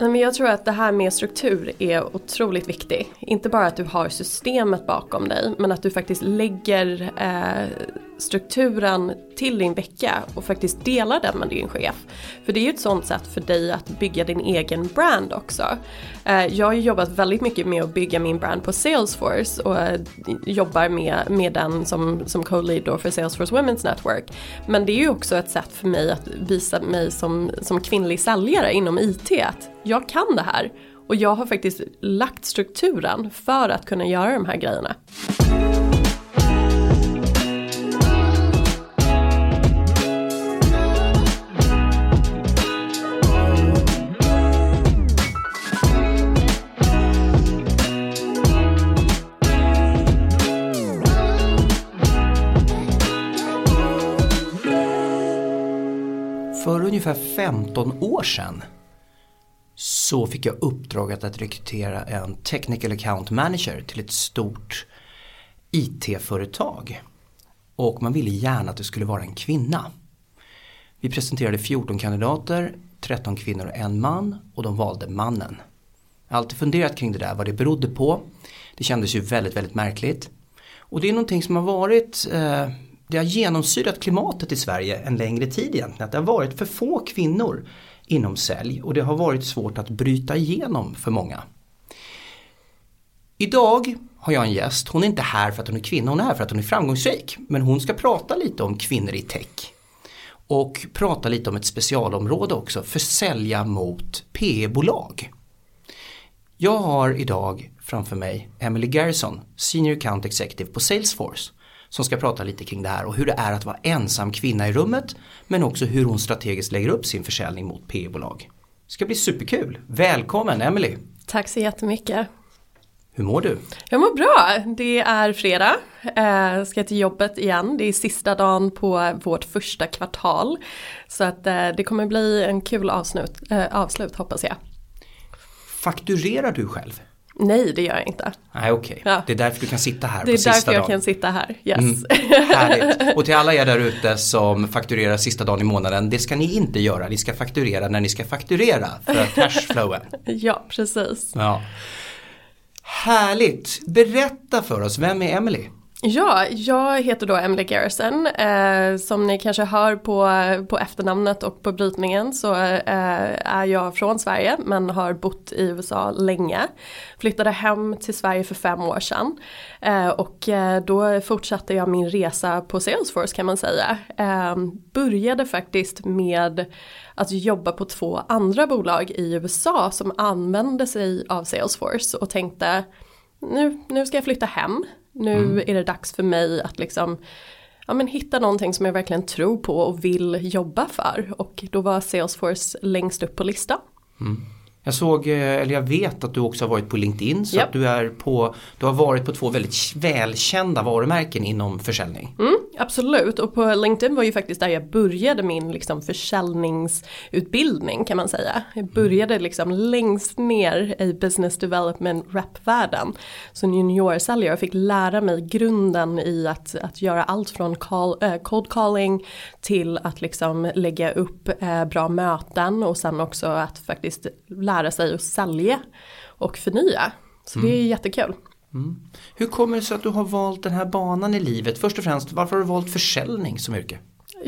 Men jag tror att det här med struktur är otroligt viktigt. Inte bara att du har systemet bakom dig men att du faktiskt lägger eh, strukturen till din vecka och faktiskt dela den med din chef. För det är ju ett sånt sätt för dig att bygga din egen brand också. Eh, jag har jobbat väldigt mycket med att bygga min brand på Salesforce och eh, jobbar med, med den som, som co-lead för Salesforce Women's Network. Men det är ju också ett sätt för mig att visa mig som, som kvinnlig säljare inom IT att jag kan det här och jag har faktiskt lagt strukturen för att kunna göra de här grejerna. Ungefär 15 år sedan så fick jag uppdraget att rekrytera en technical account manager till ett stort IT-företag. Och man ville gärna att det skulle vara en kvinna. Vi presenterade 14 kandidater, 13 kvinnor och en man och de valde mannen. Jag har alltid funderat kring det där, vad det berodde på. Det kändes ju väldigt, väldigt märkligt. Och det är någonting som har varit eh, det har genomsyrat klimatet i Sverige en längre tid egentligen. Att det har varit för få kvinnor inom sälj och det har varit svårt att bryta igenom för många. Idag har jag en gäst, hon är inte här för att hon är kvinna, hon är här för att hon är framgångsrik. Men hon ska prata lite om kvinnor i tech. Och prata lite om ett specialområde också, för sälja mot PE-bolag. Jag har idag framför mig Emily Garrison, Senior Account Executive på Salesforce som ska prata lite kring det här och hur det är att vara ensam kvinna i rummet men också hur hon strategiskt lägger upp sin försäljning mot P-bolag. Det ska bli superkul. Välkommen Emily! Tack så jättemycket! Hur mår du? Jag mår bra. Det är fredag. Jag ska till jobbet igen. Det är sista dagen på vårt första kvartal. Så att eh, det kommer bli en kul avslut, äh, avslut hoppas jag. Fakturerar du själv? Nej det gör jag inte. Nej okej, okay. ja. det är därför du kan sitta här Det är därför jag dagen. kan sitta här, yes. Mm. Härligt. Och till alla er där ute som fakturerar sista dagen i månaden, det ska ni inte göra. Ni ska fakturera när ni ska fakturera för cashflowen. ja, precis. Ja. Härligt! Berätta för oss, vem är Emily? Ja, jag heter då Emily Garrison. Eh, som ni kanske hör på, på efternamnet och på brytningen så eh, är jag från Sverige men har bott i USA länge. Flyttade hem till Sverige för fem år sedan. Eh, och eh, då fortsatte jag min resa på Salesforce kan man säga. Eh, började faktiskt med att jobba på två andra bolag i USA som använde sig av Salesforce och tänkte nu, nu ska jag flytta hem nu mm. är det dags för mig att liksom ja, men hitta någonting som jag verkligen tror på och vill jobba för. Och då var Salesforce längst upp på listan. Mm. Jag såg, eh, eller jag vet att du också har varit på LinkedIn så yep. att du är på, du har varit på två väldigt välkända varumärken inom försäljning. Mm, absolut och på LinkedIn var ju faktiskt där jag började min liksom försäljningsutbildning kan man säga. Jag mm. började liksom längst ner i business development rep-världen. Så juniorsäljare fick lära mig grunden i att, att göra allt från call, äh, cold calling till att liksom lägga upp äh, bra möten och sen också att faktiskt lära lära sig att sälja och förnya. Så mm. det är mm. jättekul. Mm. Hur kommer det sig att du har valt den här banan i livet? Först och främst, varför har du valt försäljning som yrke?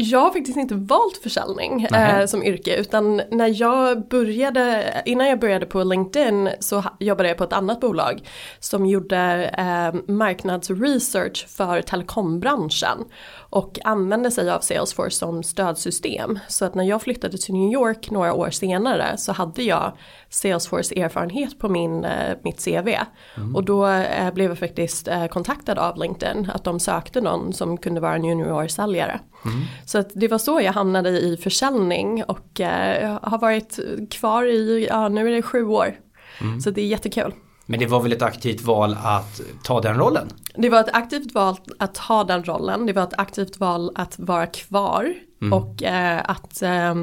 Jag har faktiskt inte valt försäljning eh, som yrke utan när jag började, innan jag började på LinkedIn så jobbade jag på ett annat bolag som gjorde eh, marknadsresearch för telekombranschen och använde sig av Salesforce som stödsystem. Så att när jag flyttade till New York några år senare så hade jag Salesforce erfarenhet på min, eh, mitt CV. Mm. Och då eh, blev jag faktiskt eh, kontaktad av LinkedIn att de sökte någon som kunde vara en juniorsäljare. Mm. Så att det var så jag hamnade i försäljning och eh, har varit kvar i, ja nu är det sju år. Mm. Så det är jättekul. Men det var väl ett aktivt val att ta den rollen? Det var ett aktivt val att ta den rollen. Det var ett aktivt val att vara kvar. Mm. Och eh, att eh,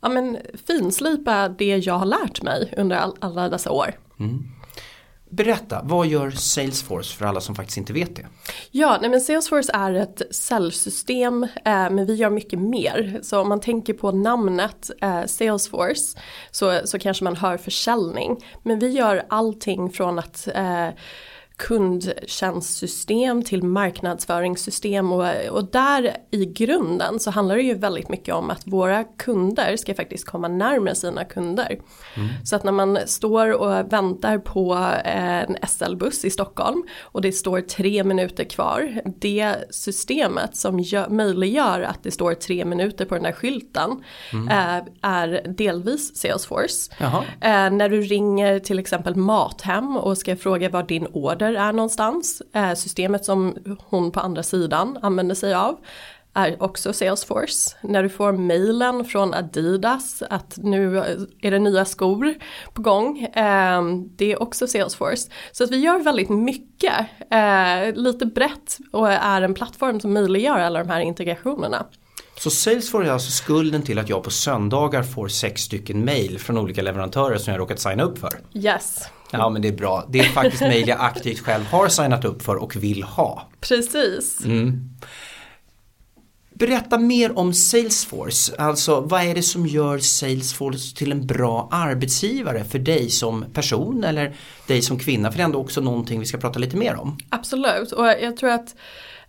ja, men, finslipa det jag har lärt mig under all, alla dessa år. Mm. Berätta, vad gör Salesforce för alla som faktiskt inte vet det? Ja, nej men Salesforce är ett säljsystem eh, men vi gör mycket mer. Så om man tänker på namnet eh, Salesforce så, så kanske man hör försäljning. Men vi gör allting från att eh, kundtjänstsystem till marknadsföringssystem och, och där i grunden så handlar det ju väldigt mycket om att våra kunder ska faktiskt komma närmare sina kunder. Mm. Så att när man står och väntar på en SL-buss i Stockholm och det står tre minuter kvar, det systemet som gör, möjliggör att det står tre minuter på den där skylten mm. är, är delvis Salesforce. Äh, när du ringer till exempel Mathem och ska fråga vad din order order är någonstans. Eh, systemet som hon på andra sidan använder sig av är också Salesforce. När du får mailen från Adidas att nu är det nya skor på gång. Ehm, det är också Salesforce. Så att vi gör väldigt mycket, eh, lite brett och är en plattform som möjliggör alla de här integrationerna. Så Salesforce är alltså skulden till att jag på söndagar får sex stycken mail från olika leverantörer som jag råkat signa upp för? Yes. Ja men det är bra. Det är faktiskt mail jag aktivt själv har signat upp för och vill ha. Precis. Mm. Berätta mer om Salesforce. Alltså vad är det som gör Salesforce till en bra arbetsgivare för dig som person eller dig som kvinna? För det är ändå också någonting vi ska prata lite mer om. Absolut och jag tror att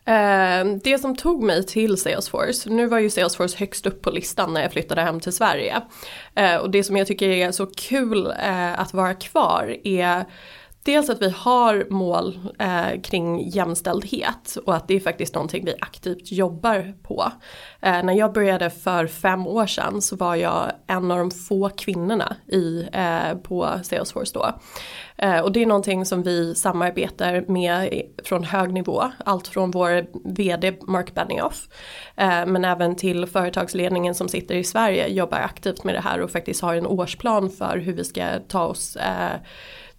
Ehm, det som tog mig till Salesforce, nu var ju Salesforce högst upp på listan när jag flyttade hem till Sverige. Ehm, och det som jag tycker är så kul eh, att vara kvar är Dels att vi har mål eh, kring jämställdhet och att det är faktiskt någonting vi aktivt jobbar på. Eh, när jag började för fem år sedan så var jag en av de få kvinnorna i, eh, på Salesforce då. Eh, och det är någonting som vi samarbetar med från hög nivå. Allt från vår vd Mark Benioff eh, men även till företagsledningen som sitter i Sverige jobbar aktivt med det här och faktiskt har en årsplan för hur vi ska ta oss eh,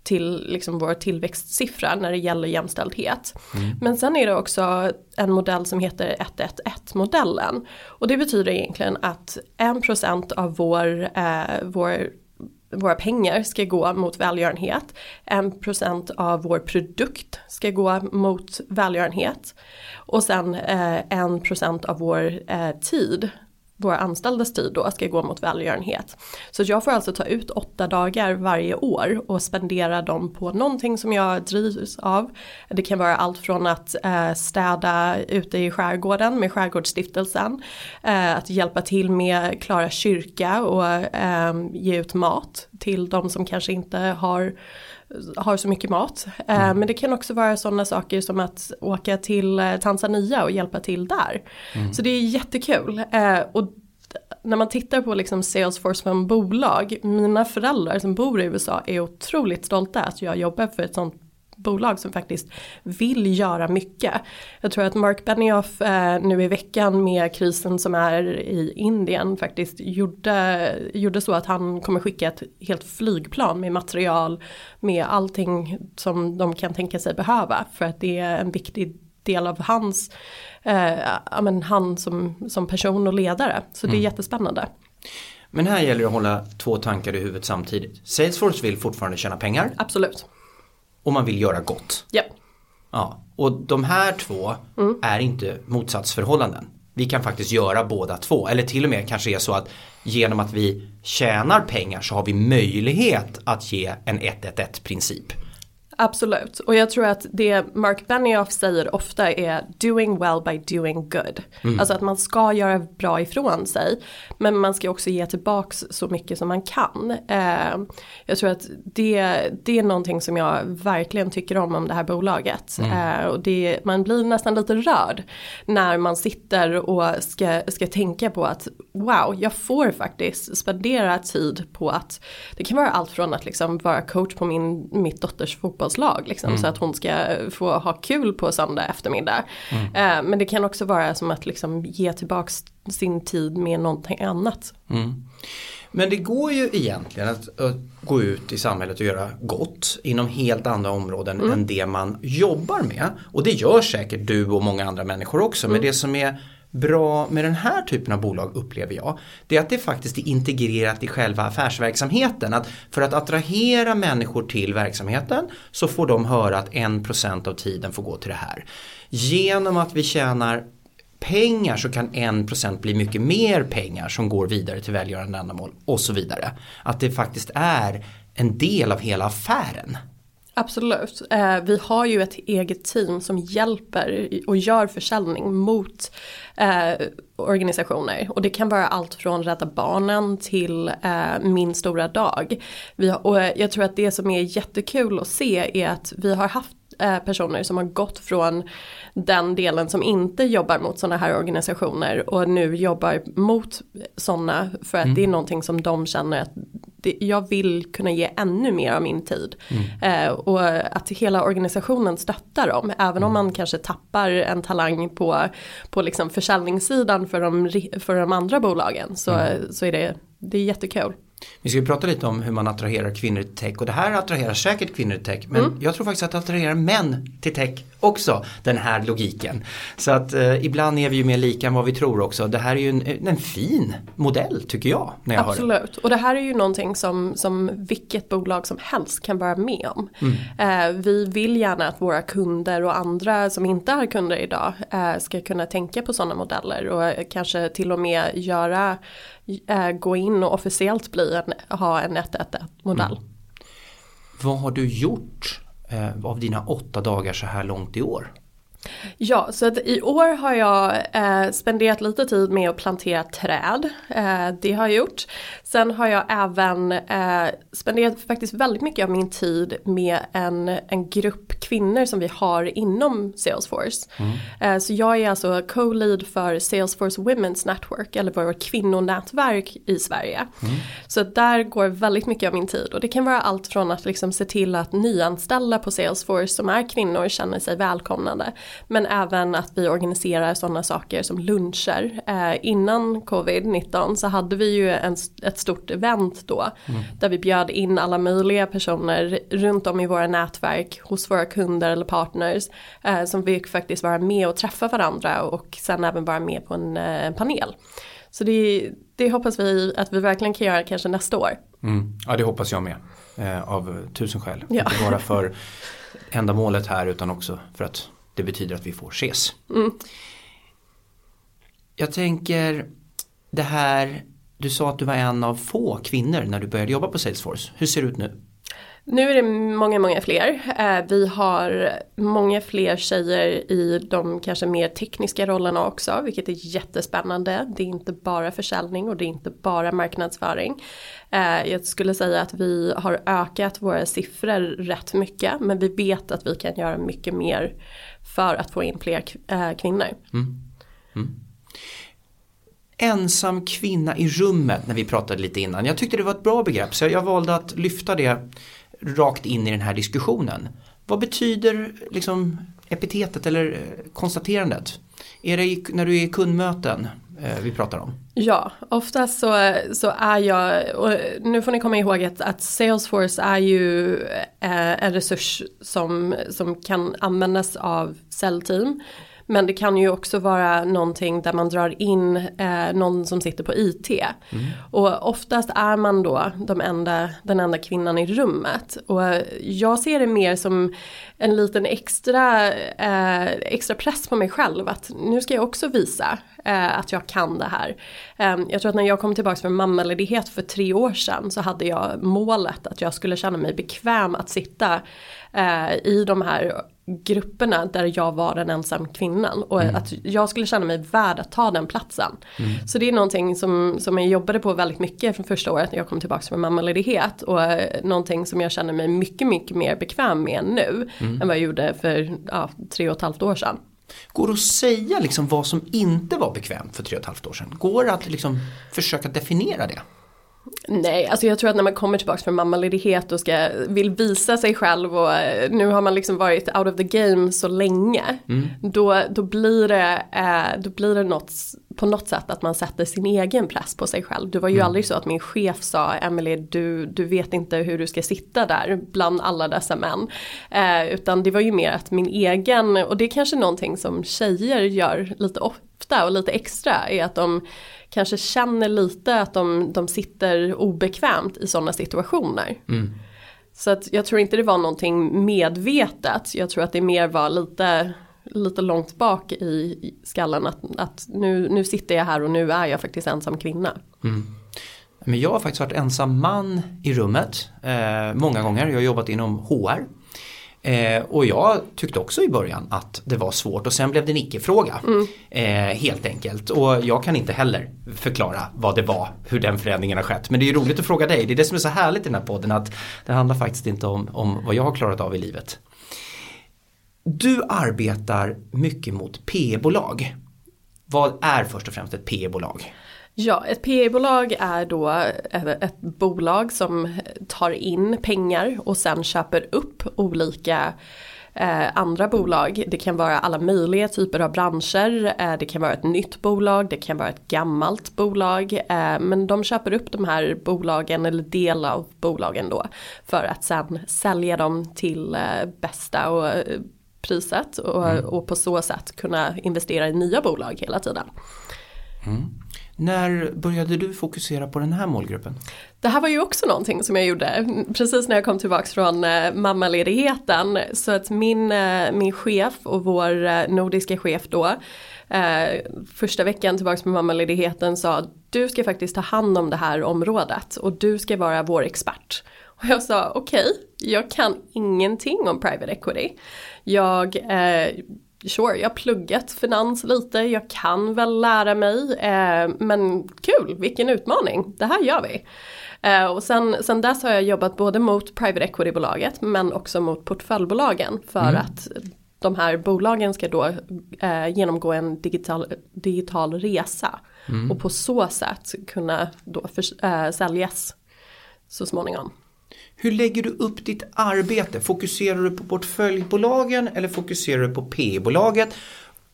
till liksom vår tillväxtsiffra när det gäller jämställdhet. Mm. Men sen är det också en modell som heter 111-modellen. Och det betyder egentligen att 1% av vår, eh, vår våra pengar ska gå mot välgörenhet. 1% av vår produkt ska gå mot välgörenhet. Och sen eh, 1% av vår eh, tid våra anställdas tid då ska gå mot välgörenhet. Så jag får alltså ta ut åtta dagar varje år och spendera dem på någonting som jag drivs av. Det kan vara allt från att eh, städa ute i skärgården med Skärgårdsstiftelsen, eh, att hjälpa till med Klara kyrka och eh, ge ut mat till de som kanske inte har har så mycket mat. Eh, mm. Men det kan också vara sådana saker som att åka till eh, Tanzania och hjälpa till där. Mm. Så det är jättekul. Eh, och när man tittar på liksom Salesforce som bolag, mina föräldrar som bor i USA är otroligt stolta att jag jobbar för ett sånt bolag som faktiskt vill göra mycket. Jag tror att Mark Benioff eh, nu i veckan med krisen som är i Indien faktiskt gjorde, gjorde så att han kommer skicka ett helt flygplan med material med allting som de kan tänka sig behöva för att det är en viktig del av hans, eh, ja, men han som, som person och ledare. Så det är mm. jättespännande. Men här gäller det att hålla två tankar i huvudet samtidigt. Salesforce vill fortfarande tjäna pengar. Absolut och man vill göra gott. Ja. ja. Och de här två mm. är inte motsatsförhållanden. Vi kan faktiskt göra båda två. Eller till och med kanske är så att genom att vi tjänar pengar så har vi möjlighet att ge en 1-1-1 princip. Absolut, och jag tror att det Mark Benioff säger ofta är doing well by doing good. Mm. Alltså att man ska göra bra ifrån sig. Men man ska också ge tillbaks så mycket som man kan. Eh, jag tror att det, det är någonting som jag verkligen tycker om om det här bolaget. Mm. Eh, och det, man blir nästan lite rörd när man sitter och ska, ska tänka på att wow, jag får faktiskt spendera tid på att det kan vara allt från att liksom vara coach på min, mitt dotters fotboll fotbollslag liksom, mm. så att hon ska få ha kul på söndag eftermiddag. Mm. Eh, men det kan också vara som att liksom ge tillbaks sin tid med någonting annat. Mm. Men det går ju egentligen att, att, gå ut i samhället och göra gott inom helt andra områden mm. än det man jobbar med. Och det gör säkert du och många andra människor också. Men mm. det som är bra med den här typen av bolag upplever jag, det är att det faktiskt är integrerat i själva affärsverksamheten. Att för att attrahera människor till verksamheten så får de höra att 1% av tiden får gå till det här. Genom att vi tjänar pengar så kan 1% bli mycket mer pengar som går vidare till välgörande ändamål och så vidare. Att det faktiskt är en del av hela affären. Absolut. Eh, vi har ju ett eget team som hjälper och gör försäljning mot eh, organisationer. Och det kan vara allt från Rädda Barnen till eh, Min Stora Dag. Vi har, och jag tror att det som är jättekul att se är att vi har haft eh, personer som har gått från den delen som inte jobbar mot sådana här organisationer och nu jobbar mot sådana för att mm. det är någonting som de känner att det, jag vill kunna ge ännu mer av min tid. Mm. Eh, och att hela organisationen stöttar dem, även mm. om man kanske tappar en talang på, på liksom försäljningssidan för de, för de andra bolagen så, mm. så är det, det är jättekul. Vi ska ju prata lite om hur man attraherar kvinnor till tech och det här attraherar säkert kvinnor till tech men mm. jag tror faktiskt att det attraherar män till tech också den här logiken. Så att eh, ibland är vi ju mer lika än vad vi tror också. Det här är ju en, en fin modell tycker jag. När jag Absolut och det här är ju någonting som, som vilket bolag som helst kan vara med om. Mm. Eh, vi vill gärna att våra kunder och andra som inte är kunder idag eh, ska kunna tänka på sådana modeller och kanske till och med göra eh, gå in och officiellt bli en, ha en 111 modell. Mm. Vad har du gjort eh, av dina åtta dagar så här långt i år? Ja, så att i år har jag eh, spenderat lite tid med att plantera träd. Eh, det har jag gjort. Sen har jag även eh, spenderat faktiskt väldigt mycket av min tid med en, en grupp kvinnor som vi har inom Salesforce. Mm. Eh, så jag är alltså co-lead för Salesforce Women's Network eller vårt kvinnonätverk i Sverige. Mm. Så där går väldigt mycket av min tid och det kan vara allt från att liksom se till att nyanställa på Salesforce som är kvinnor känner sig välkomnade men även att vi organiserar sådana saker som luncher. Eh, innan covid-19 så hade vi ju en, ett stort event då. Mm. Där vi bjöd in alla möjliga personer runt om i våra nätverk hos våra kunder eller partners. Eh, som fick faktiskt vara med och träffa varandra och sen även vara med på en eh, panel. Så det, det, hoppas vi att vi verkligen kan göra kanske nästa år. Mm. Ja det hoppas jag med. Eh, av tusen skäl. Ja. Inte bara för ändamålet här utan också för att det betyder att vi får ses. Mm. Jag tänker det här, du sa att du var en av få kvinnor när du började jobba på Salesforce. Hur ser det ut nu? Nu är det många, många fler. Eh, vi har många fler tjejer i de kanske mer tekniska rollerna också, vilket är jättespännande. Det är inte bara försäljning och det är inte bara marknadsföring. Eh, jag skulle säga att vi har ökat våra siffror rätt mycket, men vi vet att vi kan göra mycket mer för att få in fler äh, kvinnor. Mm. Mm. Ensam kvinna i rummet när vi pratade lite innan. Jag tyckte det var ett bra begrepp så jag valde att lyfta det rakt in i den här diskussionen. Vad betyder liksom epitetet eller eh, konstaterandet? Är det när du är i kundmöten eh, vi pratar om? Ja, oftast så, så är jag, och nu får ni komma ihåg att, att Salesforce är ju eh, en resurs som, som kan användas av säljteam. Men det kan ju också vara någonting där man drar in eh, någon som sitter på IT. Mm. Och oftast är man då de enda, den enda kvinnan i rummet. Och jag ser det mer som en liten extra, eh, extra press på mig själv. Att nu ska jag också visa eh, att jag kan det här. Eh, jag tror att när jag kom tillbaka från mammaledighet för tre år sedan så hade jag målet att jag skulle känna mig bekväm att sitta eh, i de här grupperna där jag var den ensam kvinnan och mm. att jag skulle känna mig värd att ta den platsen. Mm. Så det är någonting som, som jag jobbade på väldigt mycket från första året när jag kom tillbaka från mammaledighet och eh, någonting som jag känner mig mycket mycket mer bekväm med nu mm. än vad jag gjorde för ja, tre och ett halvt år sedan. Går det att säga liksom vad som inte var bekvämt för tre och ett halvt år sedan? Går det att liksom försöka definiera det? Nej, alltså jag tror att när man kommer tillbaka från mammaledighet och ska, vill visa sig själv och eh, nu har man liksom varit out of the game så länge. Mm. Då, då, blir det, eh, då blir det något på något sätt att man sätter sin egen press på sig själv. Det var ju mm. aldrig så att min chef sa Emily du, du vet inte hur du ska sitta där bland alla dessa män. Eh, utan det var ju mer att min egen, och det är kanske någonting som tjejer gör lite ofta och lite extra, är att de kanske känner lite att de, de sitter obekvämt i sådana situationer. Mm. Så att jag tror inte det var någonting medvetet, jag tror att det mer var lite lite långt bak i skallen att, att nu, nu sitter jag här och nu är jag faktiskt ensam kvinna. Mm. Men jag har faktiskt varit ensam man i rummet eh, många gånger. Jag har jobbat inom HR. Eh, och jag tyckte också i början att det var svårt och sen blev det en icke-fråga. Mm. Eh, helt enkelt. Och jag kan inte heller förklara vad det var, hur den förändringen har skett. Men det är ju roligt att fråga dig. Det är det som är så härligt i den här podden att det handlar faktiskt inte om, om vad jag har klarat av i livet. Du arbetar mycket mot PE-bolag. Vad är först och främst ett PE-bolag? Ja, ett PE-bolag är då ett bolag som tar in pengar och sen köper upp olika eh, andra bolag. Det kan vara alla möjliga typer av branscher. Eh, det kan vara ett nytt bolag, det kan vara ett gammalt bolag. Eh, men de köper upp de här bolagen eller delar av bolagen då. För att sen sälja dem till eh, bästa och eh, priset och, mm. och på så sätt kunna investera i nya bolag hela tiden. Mm. När började du fokusera på den här målgruppen? Det här var ju också någonting som jag gjorde precis när jag kom tillbaka från eh, mammaledigheten. Så att min, eh, min chef och vår eh, nordiska chef då eh, första veckan tillbaka med mammaledigheten sa du ska faktiskt ta hand om det här området och du ska vara vår expert. Och jag sa okej, okay, jag kan ingenting om private equity. Jag, eh, sure, jag har pluggat finans lite, jag kan väl lära mig. Eh, men kul, vilken utmaning, det här gör vi. Eh, och sen, sen dess har jag jobbat både mot private equity-bolaget men också mot portföljbolagen för mm. att de här bolagen ska då eh, genomgå en digital, digital resa mm. och på så sätt kunna då för, eh, säljas så småningom. Hur lägger du upp ditt arbete? Fokuserar du på portföljbolagen eller fokuserar du på P-bolaget?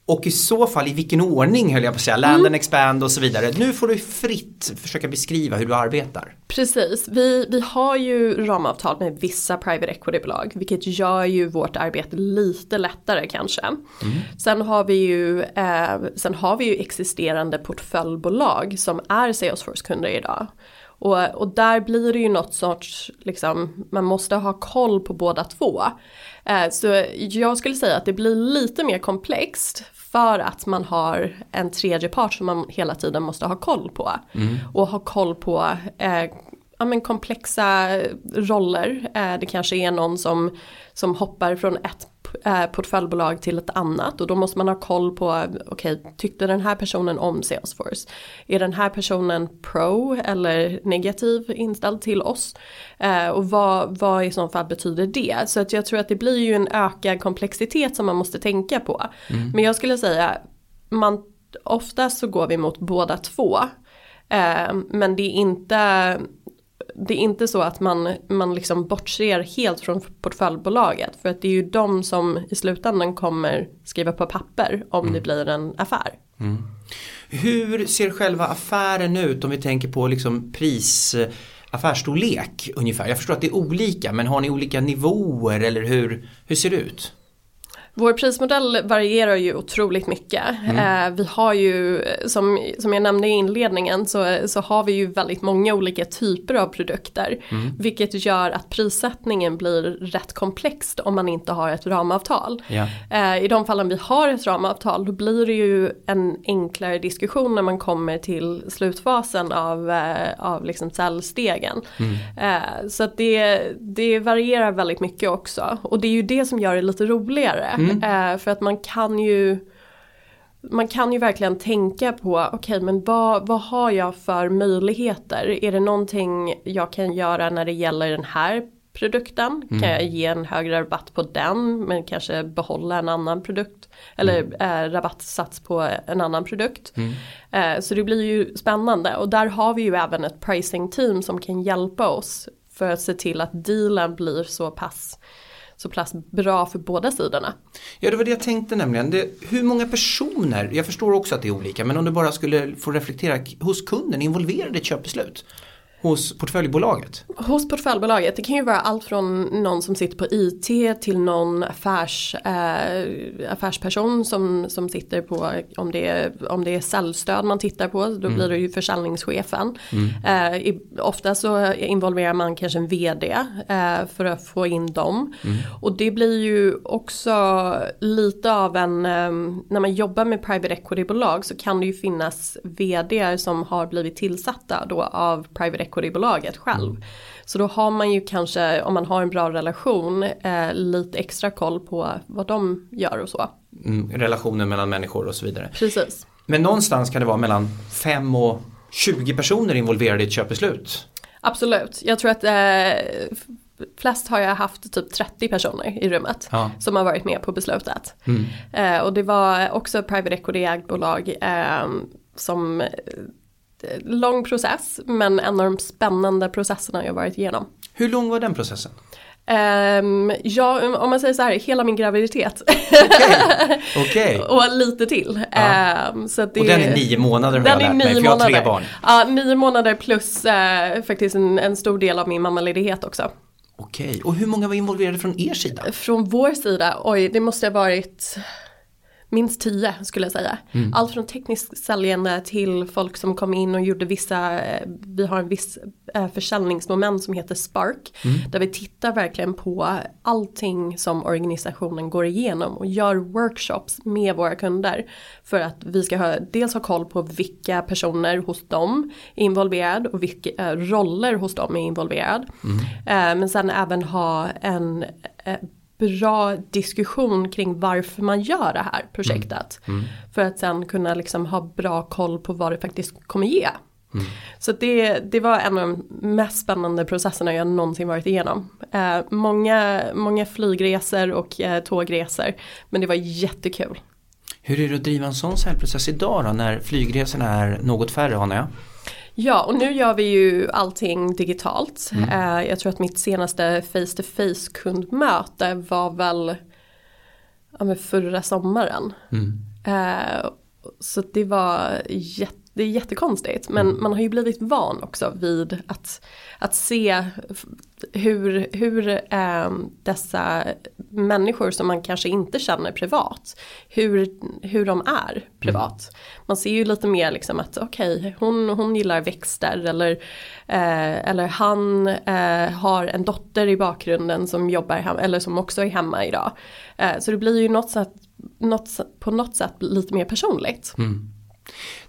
Och i så fall i vilken ordning höll jag på att säga, land and expand och så vidare. Nu får du fritt försöka beskriva hur du arbetar. Precis, vi, vi har ju ramavtal med vissa private equity-bolag vilket gör ju vårt arbete lite lättare kanske. Mm. Sen, har vi ju, eh, sen har vi ju existerande portföljbolag som är Salesforce-kunder idag. Och, och där blir det ju något sorts, liksom, man måste ha koll på båda två. Eh, så jag skulle säga att det blir lite mer komplext för att man har en tredje part som man hela tiden måste ha koll på. Mm. Och ha koll på eh, ja, men komplexa roller. Eh, det kanske är någon som, som hoppar från ett portföljbolag till ett annat och då måste man ha koll på, okej, okay, tyckte den här personen om Salesforce? Är den här personen pro eller negativ inställd till oss? Eh, och vad, vad i så fall betyder det? Så att jag tror att det blir ju en ökad komplexitet som man måste tänka på. Mm. Men jag skulle säga, man, oftast så går vi mot båda två. Eh, men det är inte det är inte så att man, man liksom bortser helt från portföljbolaget. För att det är ju de som i slutändan kommer skriva på papper om mm. det blir en affär. Mm. Hur ser själva affären ut om vi tänker på liksom pris affärsstorlek ungefär? Jag förstår att det är olika men har ni olika nivåer eller hur, hur ser det ut? Vår prismodell varierar ju otroligt mycket. Mm. Eh, vi har ju, som, som jag nämnde i inledningen, så, så har vi ju väldigt många olika typer av produkter. Mm. Vilket gör att prissättningen blir rätt komplext om man inte har ett ramavtal. Ja. Eh, I de fallen vi har ett ramavtal då blir det ju en enklare diskussion när man kommer till slutfasen av, eh, av liksom säljstegen. Mm. Så att det, det varierar väldigt mycket också. Och det är ju det som gör det lite roligare. Mm. Eh, för att man kan ju man kan ju verkligen tänka på, okej okay, men vad, vad har jag för möjligheter? Är det någonting jag kan göra när det gäller den här produkten? Mm. Kan jag ge en högre rabatt på den men kanske behålla en annan produkt? Eller mm. eh, rabattsats på en annan produkt. Mm. Eh, så det blir ju spännande och där har vi ju även ett pricing team som kan hjälpa oss för att se till att dealen blir så pass så pass bra för båda sidorna. Ja det var det jag tänkte nämligen. Det, hur många personer, jag förstår också att det är olika, men om du bara skulle få reflektera hos kunden involverade i ett köpbeslut? Hos portföljbolaget? Hos portföljbolaget, det kan ju vara allt från någon som sitter på IT till någon affärs, äh, affärsperson som, som sitter på, om det, är, om det är säljstöd man tittar på, då mm. blir det ju försäljningschefen. Mm. Äh, ofta så involverar man kanske en vd äh, för att få in dem. Mm. Och det blir ju också lite av en, när man jobbar med private equity-bolag så kan det ju finnas vd som har blivit tillsatta då av private equity-bolaget själv. Mm. Så då har man ju kanske, om man har en bra relation, eh, lite extra koll på vad de gör och så. Mm, relationen mellan människor och så vidare. Precis. Men någonstans kan det vara mellan 5 och 20 personer involverade i ett köpbeslut. Absolut, jag tror att eh, flest har jag haft typ 30 personer i rummet ja. som har varit med på beslutet. Mm. Eh, och det var också private equity-ägt bolag eh, som lång process men en av de spännande processerna jag varit igenom. Hur lång var den processen? Um, ja, om man säger så här, hela min graviditet. Okay. okay. och lite till. Ja. Um, så det, och den är nio månader har jag lärt mig, för jag har tre barn. Ja, nio månader plus uh, faktiskt en, en, stor del av min mammaledighet också. Okej, och hur många var involverade från er sida? Från vår sida, oj det måste ha varit minst tio skulle jag säga. Mm. Allt från tekniskt säljande till folk som kom in och gjorde vissa, eh, vi har en viss eh, försäljningsmoment som heter Spark. Mm. Där vi tittar verkligen på allting som organisationen går igenom och gör workshops med våra kunder. För att vi ska ha, dels ha koll på vilka personer hos dem är involverade och vilka äh, roller hos dem är involverade. Mm. Men sen även ha en bra diskussion kring varför man gör det här projektet. Mm. Mm. För att sen kunna liksom ha bra koll på vad det faktiskt kommer ge. Mm. Så det, det var en av de mest spännande processerna jag någonsin varit igenom. Eh, många, många flygresor och eh, tågresor. Men det var jättekul. Hur är det att driva en sån säljprocess idag då när flygresorna är något färre anar jag? Ja och nu gör vi ju allting digitalt. Mm. Uh, jag tror att mitt senaste face to face kundmöte var väl ja, förra sommaren. Mm. Uh, så det var jätte det är jättekonstigt men mm. man har ju blivit van också vid att, att se hur, hur äh, dessa människor som man kanske inte känner privat, hur, hur de är privat. Mm. Man ser ju lite mer liksom att okej, okay, hon, hon gillar växter eller, äh, eller han äh, har en dotter i bakgrunden som jobbar hemma eller som också är hemma idag. så det blir ju något sätt, något, på något sätt lite mer personligt. Mm.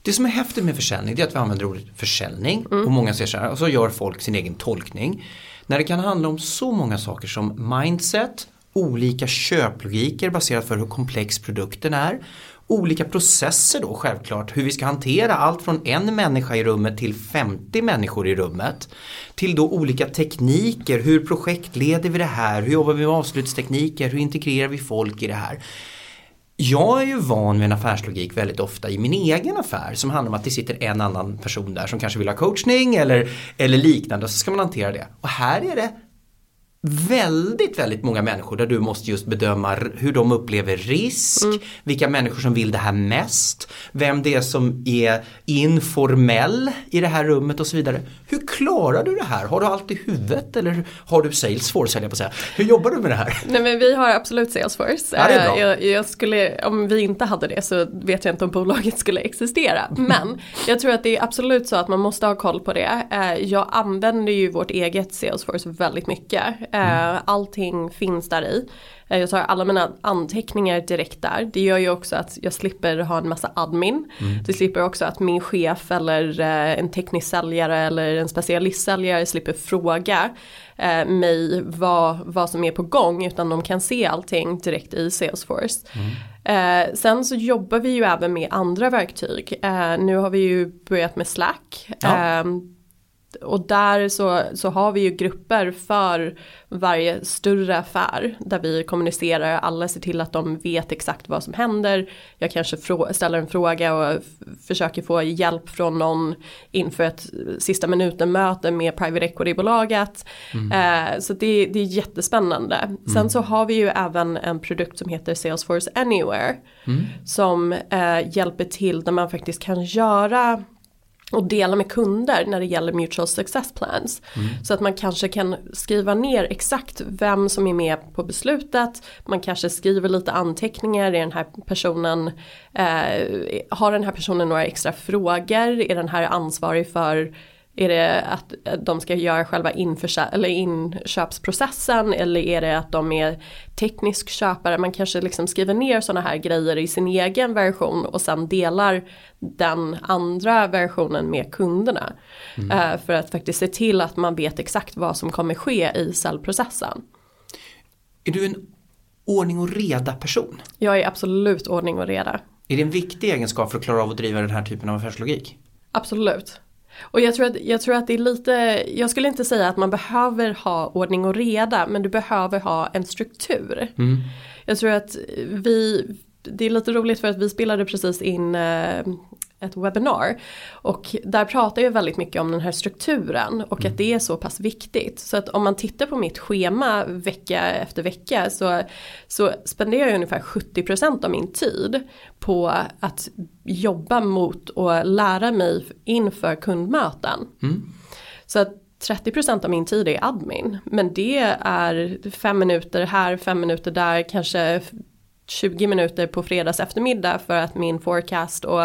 Det som är häftigt med försäljning är att vi använder ordet försäljning mm. och många säger så här och så gör folk sin egen tolkning. När det kan handla om så många saker som mindset, olika köplogiker baserat för hur komplex produkten är. Olika processer då självklart, hur vi ska hantera allt från en människa i rummet till 50 människor i rummet. Till då olika tekniker, hur projektleder vi det här, hur jobbar vi med avslutstekniker, hur integrerar vi folk i det här. Jag är ju van med en affärslogik väldigt ofta i min egen affär som handlar om att det sitter en annan person där som kanske vill ha coachning eller, eller liknande och så ska man hantera det. Och här är det väldigt, väldigt många människor där du måste just bedöma hur de upplever risk, mm. vilka människor som vill det här mest, vem det är som är informell i det här rummet och så vidare. Hur klarar du det här? Har du allt i huvudet eller har du Salesforce höll jag på att säga. Hur jobbar du med det här? Nej men vi har absolut Salesforce. Ja, det är bra. Eh, jag, jag, skulle, om vi inte hade det så vet jag inte om bolaget skulle existera. Men jag tror att det är absolut så att man måste ha koll på det. Eh, jag använder ju vårt eget Salesforce väldigt mycket Mm. Allting finns där i. Eh, jag tar alla mina anteckningar direkt där. Det gör ju också att jag slipper ha en massa admin. Mm. Det slipper också att min chef eller eh, en teknisk säljare eller en specialistsäljare slipper fråga mig vad, vad som är på gång utan de kan se allting direkt i Salesforce. Mm. sen så jobbar vi ju även med andra verktyg. nu har vi ju börjat med Slack. Ja. Ehm, och där så, så har vi ju grupper för varje större affär där vi kommunicerar, alla ser till att de vet exakt vad som händer. Jag kanske ställer en fråga och försöker få hjälp från någon inför ett sista minuten möte med private equity-bolaget. Mm. Eh, så det, det är jättespännande. Mm. Sen så har vi ju även en produkt som heter Salesforce Anywhere. Mm. Som eh, hjälper till där man faktiskt kan göra och dela med kunder när det gäller mutual success plans. Mm. Så att man kanske kan skriva ner exakt vem som är med på beslutet. Man kanske skriver lite anteckningar, är den här personen, eh, har den här personen några extra frågor? Är den här ansvarig för är det att de ska göra själva eller inköpsprocessen eller är det att de är teknisk köpare? Man kanske liksom skriver ner sådana här grejer i sin egen version och sen delar den andra versionen med kunderna. Mm. Uh, för att faktiskt se till att man vet exakt vad som kommer ske i säljprocessen. Är du en ordning och reda person? Jag är absolut ordning och reda. Är det en viktig egenskap för att klara av att driva den här typen av affärslogik? Absolut. Och jag tror, att, jag tror att det är lite, jag skulle inte säga att man behöver ha ordning och reda men du behöver ha en struktur. Mm. Jag tror att vi, det är lite roligt för att vi spelade precis in eh, ett webbinar. Och där pratar jag väldigt mycket om den här strukturen och mm. att det är så pass viktigt. Så att om man tittar på mitt schema vecka efter vecka så, så spenderar jag ungefär 70% av min tid på att jobba mot och lära mig inför kundmöten. Mm. Så att 30% av min tid är admin. Men det är fem minuter här, fem minuter där, kanske 20 minuter på fredags eftermiddag för att min forecast och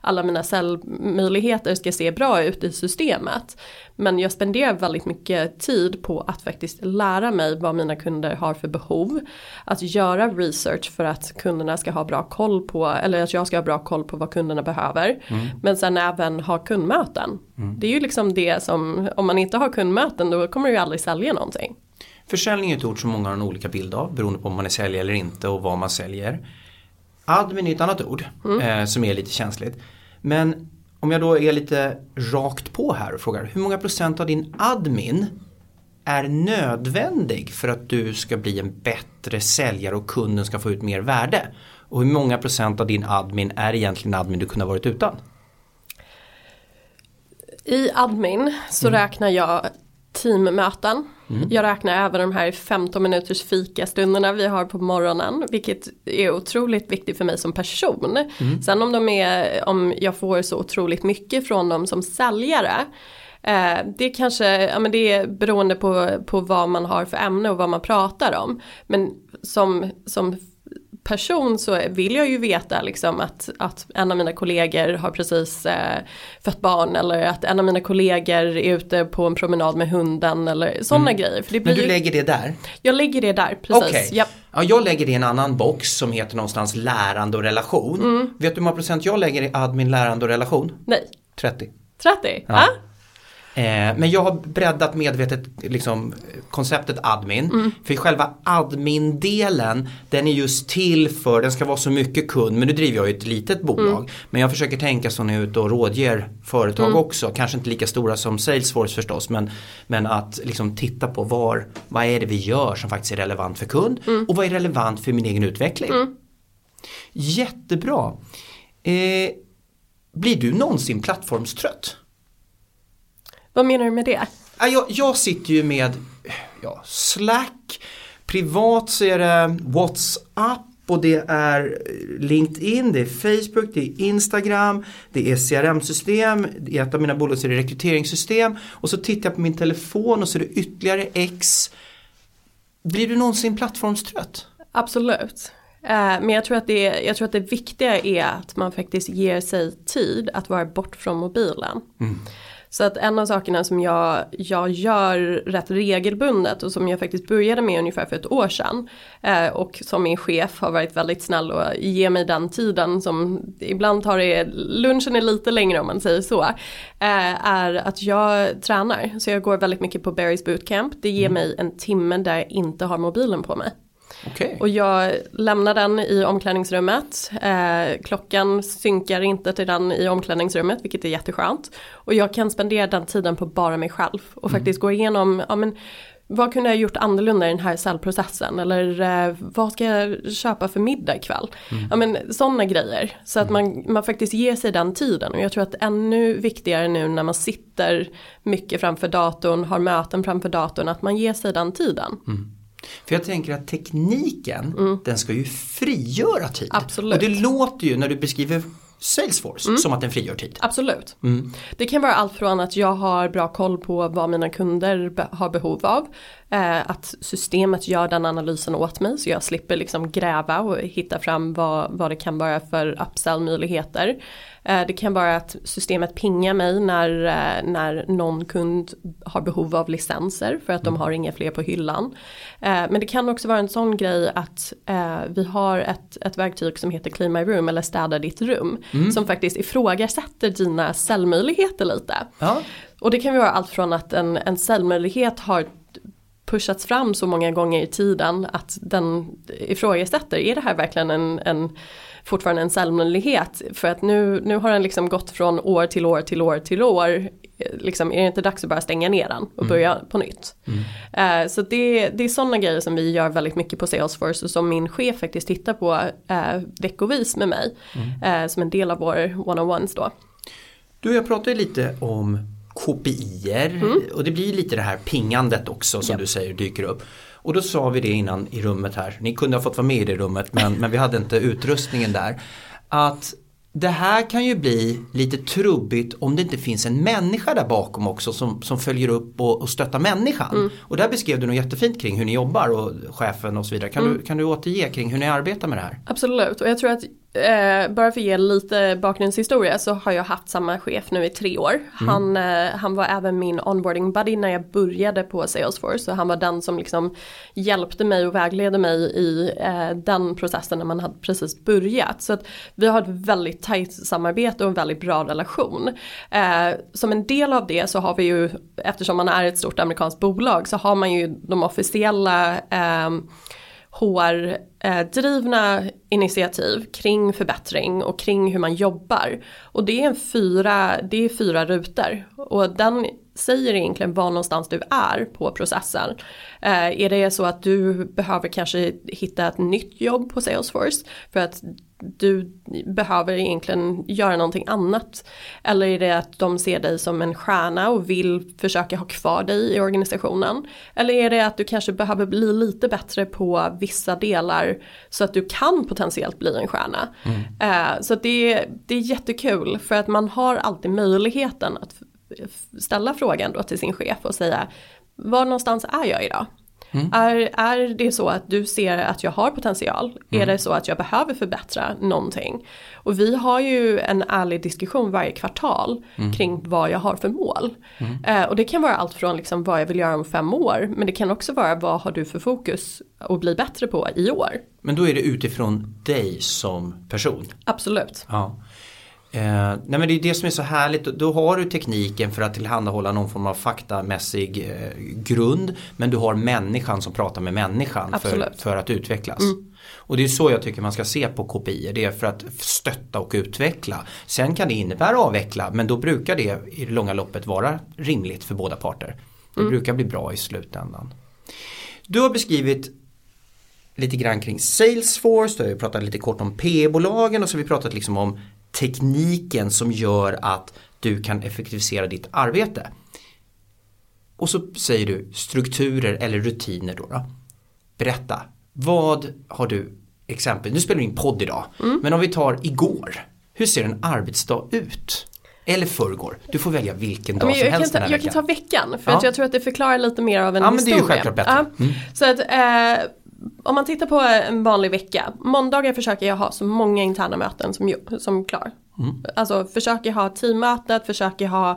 alla mina säljmöjligheter ska se bra ut i systemet. Men jag spenderar väldigt mycket tid på att faktiskt lära mig vad mina kunder har för behov. Att göra research för att kunderna ska ha bra koll på, eller att jag ska ha bra koll på vad kunderna behöver. Mm. Men sen även ha kundmöten. Mm. Det är ju liksom det som, om man inte har kundmöten då kommer du ju aldrig sälja någonting. Försäljning är ett ord som många har en olika bild av beroende på om man är säljare eller inte och vad man säljer. Admin är ett annat ord mm. eh, som är lite känsligt. Men om jag då är lite rakt på här och frågar hur många procent av din admin är nödvändig för att du ska bli en bättre säljare och kunden ska få ut mer värde? Och hur många procent av din admin är egentligen admin du kunde ha varit utan? I admin så mm. räknar jag teammöten. Mm. Jag räknar även de här 15 minuters fikastunderna vi har på morgonen. Vilket är otroligt viktigt för mig som person. Mm. Sen om, de är, om jag får så otroligt mycket från dem som säljare. Eh, det kanske, ja men det är beroende på, på vad man har för ämne och vad man pratar om. Men som, som person så vill jag ju veta liksom att, att en av mina kollegor har precis eh, fött barn eller att en av mina kollegor är ute på en promenad med hunden eller sådana mm. grejer. För det blir Men du lägger det där? Jag lägger det där, precis. Okay. Yep. Ja, jag lägger det i en annan box som heter någonstans lärande och relation. Mm. Vet du hur många procent jag lägger i admin, lärande och relation? Nej. 30. 30? Ja. Ah? Eh, men jag har breddat medvetet liksom, konceptet admin. Mm. För själva admin-delen den är just till för, den ska vara så mycket kund. Men nu driver jag ju ett litet bolag. Mm. Men jag försöker tänka så när jag är ute och rådger företag mm. också. Kanske inte lika stora som Salesforce förstås. Men, men att liksom titta på var, vad är det vi gör som faktiskt är relevant för kund. Mm. Och vad är relevant för min egen utveckling. Mm. Jättebra. Eh, blir du någonsin plattformstrött? Vad menar du med det? Jag, jag sitter ju med ja, Slack, privat så är det WhatsApp och det är LinkedIn, det är Facebook, det är Instagram, det är CRM-system, i ett av mina bolag så är det rekryteringssystem och så tittar jag på min telefon och så är det ytterligare X. Blir du någonsin plattformstrött? Absolut. Eh, men jag tror, att det, jag tror att det viktiga är att man faktiskt ger sig tid att vara bort från mobilen. Mm. Så att en av sakerna som jag, jag gör rätt regelbundet och som jag faktiskt började med ungefär för ett år sedan. Eh, och som min chef har varit väldigt snäll och ger mig den tiden som ibland tar det, lunchen är lite längre om man säger så. Eh, är att jag tränar. Så jag går väldigt mycket på Barry's bootcamp. Det ger mm. mig en timme där jag inte har mobilen på mig. Okay. Och jag lämnar den i omklädningsrummet. Eh, klockan synkar inte till den i omklädningsrummet vilket är jätteskönt. Och jag kan spendera den tiden på bara mig själv och mm. faktiskt gå igenom, ja men vad kunde jag gjort annorlunda i den här cellprocessen eller eh, vad ska jag köpa för middag ikväll. Mm. Ja men sådana grejer. Så att man, man faktiskt ger sig den tiden och jag tror att ännu viktigare nu när man sitter mycket framför datorn, har möten framför datorn, att man ger sig den tiden. Mm. För jag tänker att tekniken, mm. den ska ju frigöra tid. Absolut. Och det låter ju när du beskriver Salesforce mm. som att den frigör tid. Absolut. Mm. Det kan vara allt från att jag har bra koll på vad mina kunder be har behov av. Eh, att systemet gör den analysen åt mig så jag slipper liksom gräva och hitta fram vad, vad det kan vara för upsell möjligheter. Eh, det kan vara att systemet pingar mig när, eh, när någon kund har behov av licenser för att de mm. har inga fler på hyllan. Eh, men det kan också vara en sån grej att vi har ett, ett verktyg som heter Clean My Room eller Städa ditt rum. Mm. Som faktiskt ifrågasätter dina säljmöjligheter lite. Ja. Och det kan vara allt från att en, en säljmöjlighet har pushats fram så många gånger i tiden att den ifrågasätter, är det här verkligen en, en fortfarande en säljmöjlighet? För att nu, nu har den liksom gått från år till år till år till år. Liksom, är det inte dags att bara stänga ner den och mm. börja på nytt? Mm. Uh, så det, det är sådana grejer som vi gör väldigt mycket på Salesforce och som min chef faktiskt tittar på uh, veckovis med mig. Mm. Uh, som en del av vår one-on-ones då. Du, jag pratade lite om KPIer mm. och det blir lite det här pingandet också som yep. du säger dyker upp. Och då sa vi det innan i rummet här, ni kunde ha fått vara med i det rummet men, men vi hade inte utrustningen där. Att det här kan ju bli lite trubbigt om det inte finns en människa där bakom också som, som följer upp och, och stöttar människan. Mm. Och där beskrev du något jättefint kring hur ni jobbar och chefen och så vidare. Kan, mm. du, kan du återge kring hur ni arbetar med det här? Absolut och jag tror att Eh, bara för att ge lite bakgrundshistoria så har jag haft samma chef nu i tre år. Mm. Han, eh, han var även min onboarding buddy när jag började på Salesforce. Så han var den som liksom hjälpte mig och vägledde mig i eh, den processen när man hade precis börjat. Så att vi har ett väldigt tajt samarbete och en väldigt bra relation. Eh, som en del av det så har vi ju, eftersom man är ett stort amerikanskt bolag så har man ju de officiella eh, HR-drivna eh, initiativ kring förbättring och kring hur man jobbar. Och det är, en fyra, det är fyra rutor och den säger egentligen var någonstans du är på processen. Eh, är det så att du behöver kanske hitta ett nytt jobb på Salesforce för att du behöver egentligen göra någonting annat. Eller är det att de ser dig som en stjärna och vill försöka ha kvar dig i organisationen. Eller är det att du kanske behöver bli lite bättre på vissa delar så att du kan potentiellt bli en stjärna. Mm. Uh, så det, det är jättekul för att man har alltid möjligheten att ställa frågan då till sin chef och säga var någonstans är jag idag? Mm. Är, är det så att du ser att jag har potential? Mm. Är det så att jag behöver förbättra någonting? Och vi har ju en ärlig diskussion varje kvartal mm. kring vad jag har för mål. Mm. Eh, och det kan vara allt från liksom vad jag vill göra om fem år men det kan också vara vad har du för fokus att bli bättre på i år. Men då är det utifrån dig som person? Absolut. Ja. Eh, nej men det är det som är så härligt. Då har du tekniken för att tillhandahålla någon form av faktamässig eh, grund. Men du har människan som pratar med människan för, för att utvecklas. Mm. Och det är så jag tycker man ska se på kopior. Det är för att stötta och utveckla. Sen kan det innebära avveckla men då brukar det i det långa loppet vara rimligt för båda parter. Det mm. brukar bli bra i slutändan. Du har beskrivit lite grann kring Salesforce, du har pratat lite kort om P-bolagen och så har vi pratat liksom om tekniken som gör att du kan effektivisera ditt arbete. Och så säger du strukturer eller rutiner då. då. Berätta, vad har du exempel, nu spelar vi in podd idag, mm. men om vi tar igår, hur ser en arbetsdag ut? Eller förrgår, du får välja vilken dag men som helst ta, den här Jag veckan. kan ta veckan, för ja. att jag tror att det förklarar lite mer av en ja, historia. Men det är ju självklart bättre. Mm. Så att, eh, om man tittar på en vanlig vecka, måndagar försöker jag ha så många interna möten som, som klar. Mm. Alltså försöker ha teammötet, försöker ha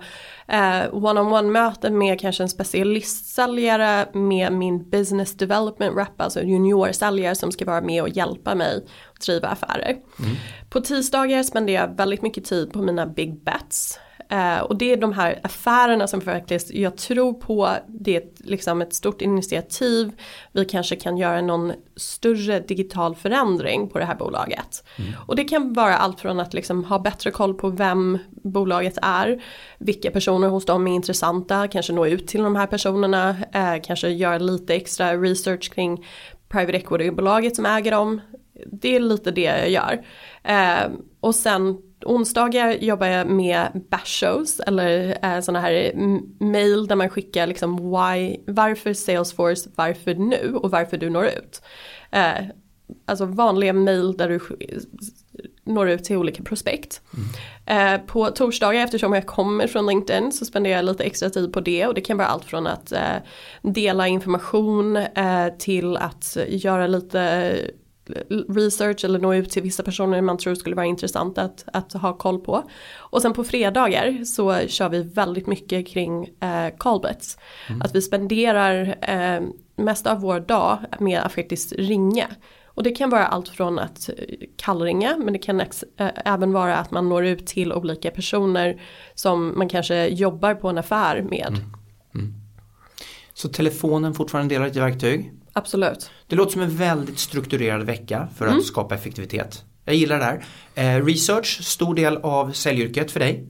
eh, one-on-one möten med kanske en specialistsäljare med min business development rep, alltså juniorsäljare som ska vara med och hjälpa mig att driva affärer. Mm. På tisdagar spenderar jag väldigt mycket tid på mina big bets. Eh, och det är de här affärerna som faktiskt, jag tror på, det är ett, liksom ett stort initiativ. Vi kanske kan göra någon större digital förändring på det här bolaget. Mm. Och det kan vara allt från att liksom ha bättre koll på vem bolaget är, vilka personer hos dem är intressanta, kanske nå ut till de här personerna, eh, kanske göra lite extra research kring private equity-bolaget som äger dem. Det är lite det jag gör. Eh, och sen onsdagar jobbar jag med bash shows eller eh, sådana här mail där man skickar liksom why, varför Salesforce, varför nu och varför du når ut. Eh, alltså vanliga mail där du når ut till olika prospekt. Mm. Eh, på torsdagar eftersom jag kommer från LinkedIn så spenderar jag lite extra tid på det och det kan vara allt från att eh, dela information eh, till att göra lite research eller nå ut till vissa personer man tror skulle vara intressant att, att ha koll på. Och sen på fredagar så kör vi väldigt mycket kring eh, callbets. Mm. Att vi spenderar eh, mest av vår dag med att faktiskt ringa. Och det kan vara allt från att eh, kallringa men det kan ex, äh, även vara att man når ut till olika personer som man kanske jobbar på en affär med. Mm. Mm. Så telefonen fortfarande delar ett verktyg? Absolut. Det låter som en väldigt strukturerad vecka för att mm. skapa effektivitet. Jag gillar det här. Eh, research, stor del av säljyrket för dig.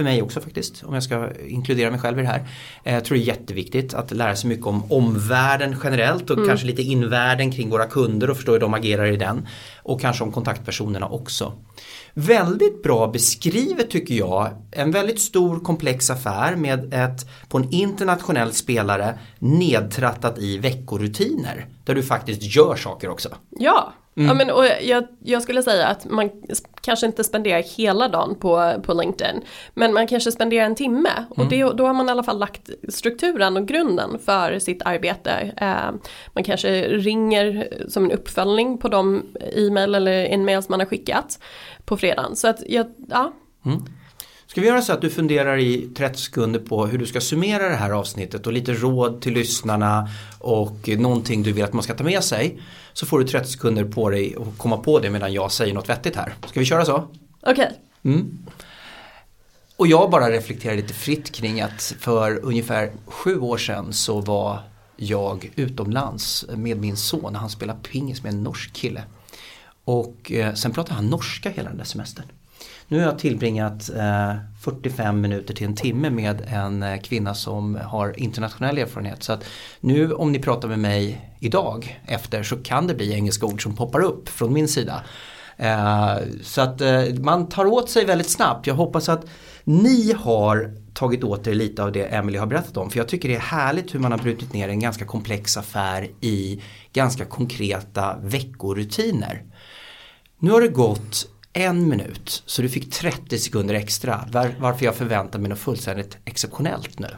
För mig också faktiskt, om jag ska inkludera mig själv i det här. Eh, jag tror det är jätteviktigt att lära sig mycket om omvärlden generellt och mm. kanske lite invärlden kring våra kunder och förstå hur de agerar i den. Och kanske om kontaktpersonerna också. Väldigt bra beskrivet tycker jag. En väldigt stor komplex affär med ett på en internationell spelare nedtrattat i veckorutiner. Där du faktiskt gör saker också. Ja, Mm. Ja, men, och jag, jag, skulle säga att man kanske inte spenderar hela dagen på, på LinkedIn. Men man kanske spenderar en timme. Och mm. det, då har man i alla fall lagt strukturen och grunden för sitt arbete. Eh, man kanske ringer som en uppföljning på de e-mail eller in-mails man har skickat på fredagen. Så att, ja. ja. Mm. Ska vi göra så att du funderar i 30 sekunder på hur du ska summera det här avsnittet och lite råd till lyssnarna och någonting du vill att man ska ta med sig. Så får du 30 sekunder på dig att komma på det medan jag säger något vettigt här. Ska vi köra så? Okej. Okay. Mm. Och jag bara reflekterar lite fritt kring att för ungefär sju år sedan så var jag utomlands med min son. Han spelade pingis med en norsk kille. Och eh, sen pratade han norska hela den där semestern. Nu har jag tillbringat eh, 45 minuter till en timme med en eh, kvinna som har internationell erfarenhet. Så att nu om ni pratar med mig idag efter så kan det bli engelska ord som poppar upp från min sida. Eh, så att eh, man tar åt sig väldigt snabbt. Jag hoppas att ni har tagit åt er lite av det Emily har berättat om. För jag tycker det är härligt hur man har brutit ner en ganska komplex affär i ganska konkreta veckorutiner. Nu har det gått en minut så du fick 30 sekunder extra var, varför jag förväntar mig något fullständigt exceptionellt nu.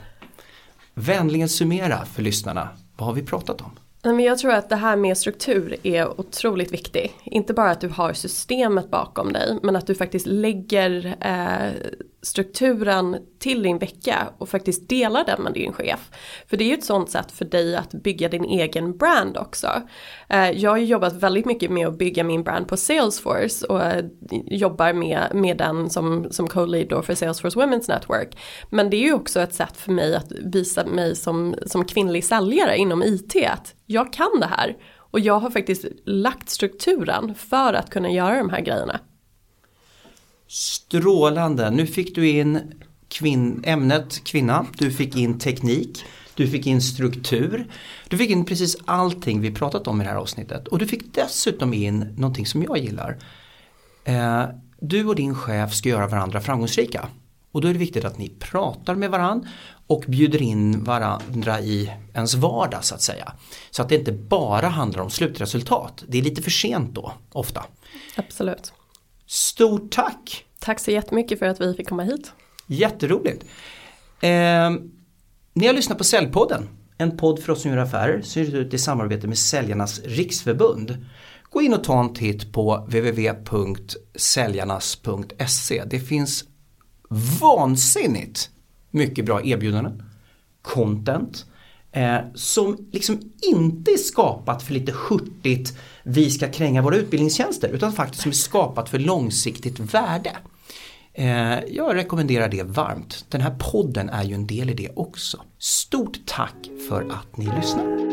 Vänligen summera för lyssnarna, vad har vi pratat om? Men jag tror att det här med struktur är otroligt viktigt. Inte bara att du har systemet bakom dig men att du faktiskt lägger eh, strukturen till din vecka och faktiskt dela den med din chef. För det är ju ett sånt sätt för dig att bygga din egen brand också. Eh, jag har ju jobbat väldigt mycket med att bygga min brand på Salesforce och eh, jobbar med, med den som, som co-lead då för Salesforce Women's Network. Men det är ju också ett sätt för mig att visa mig som, som kvinnlig säljare inom IT att jag kan det här. Och jag har faktiskt lagt strukturen för att kunna göra de här grejerna. Strålande, nu fick du in kvin ämnet kvinna, du fick in teknik, du fick in struktur, du fick in precis allting vi pratat om i det här avsnittet och du fick dessutom in någonting som jag gillar. Eh, du och din chef ska göra varandra framgångsrika och då är det viktigt att ni pratar med varandra och bjuder in varandra i ens vardag så att säga. Så att det inte bara handlar om slutresultat. Det är lite för sent då, ofta. Absolut. Stort tack! Tack så jättemycket för att vi fick komma hit. Jätteroligt. Eh, ni har lyssnat på Säljpodden. En podd för oss som gör affärer. Ser ut i samarbete med Säljarnas Riksförbund. Gå in och ta en titt på www.säljarnas.se. Det finns vansinnigt mycket bra erbjudanden, content eh, som liksom inte är skapat för lite hurtigt vi ska kränga våra utbildningstjänster utan faktiskt som är skapat för långsiktigt värde. Eh, jag rekommenderar det varmt. Den här podden är ju en del i det också. Stort tack för att ni lyssnar.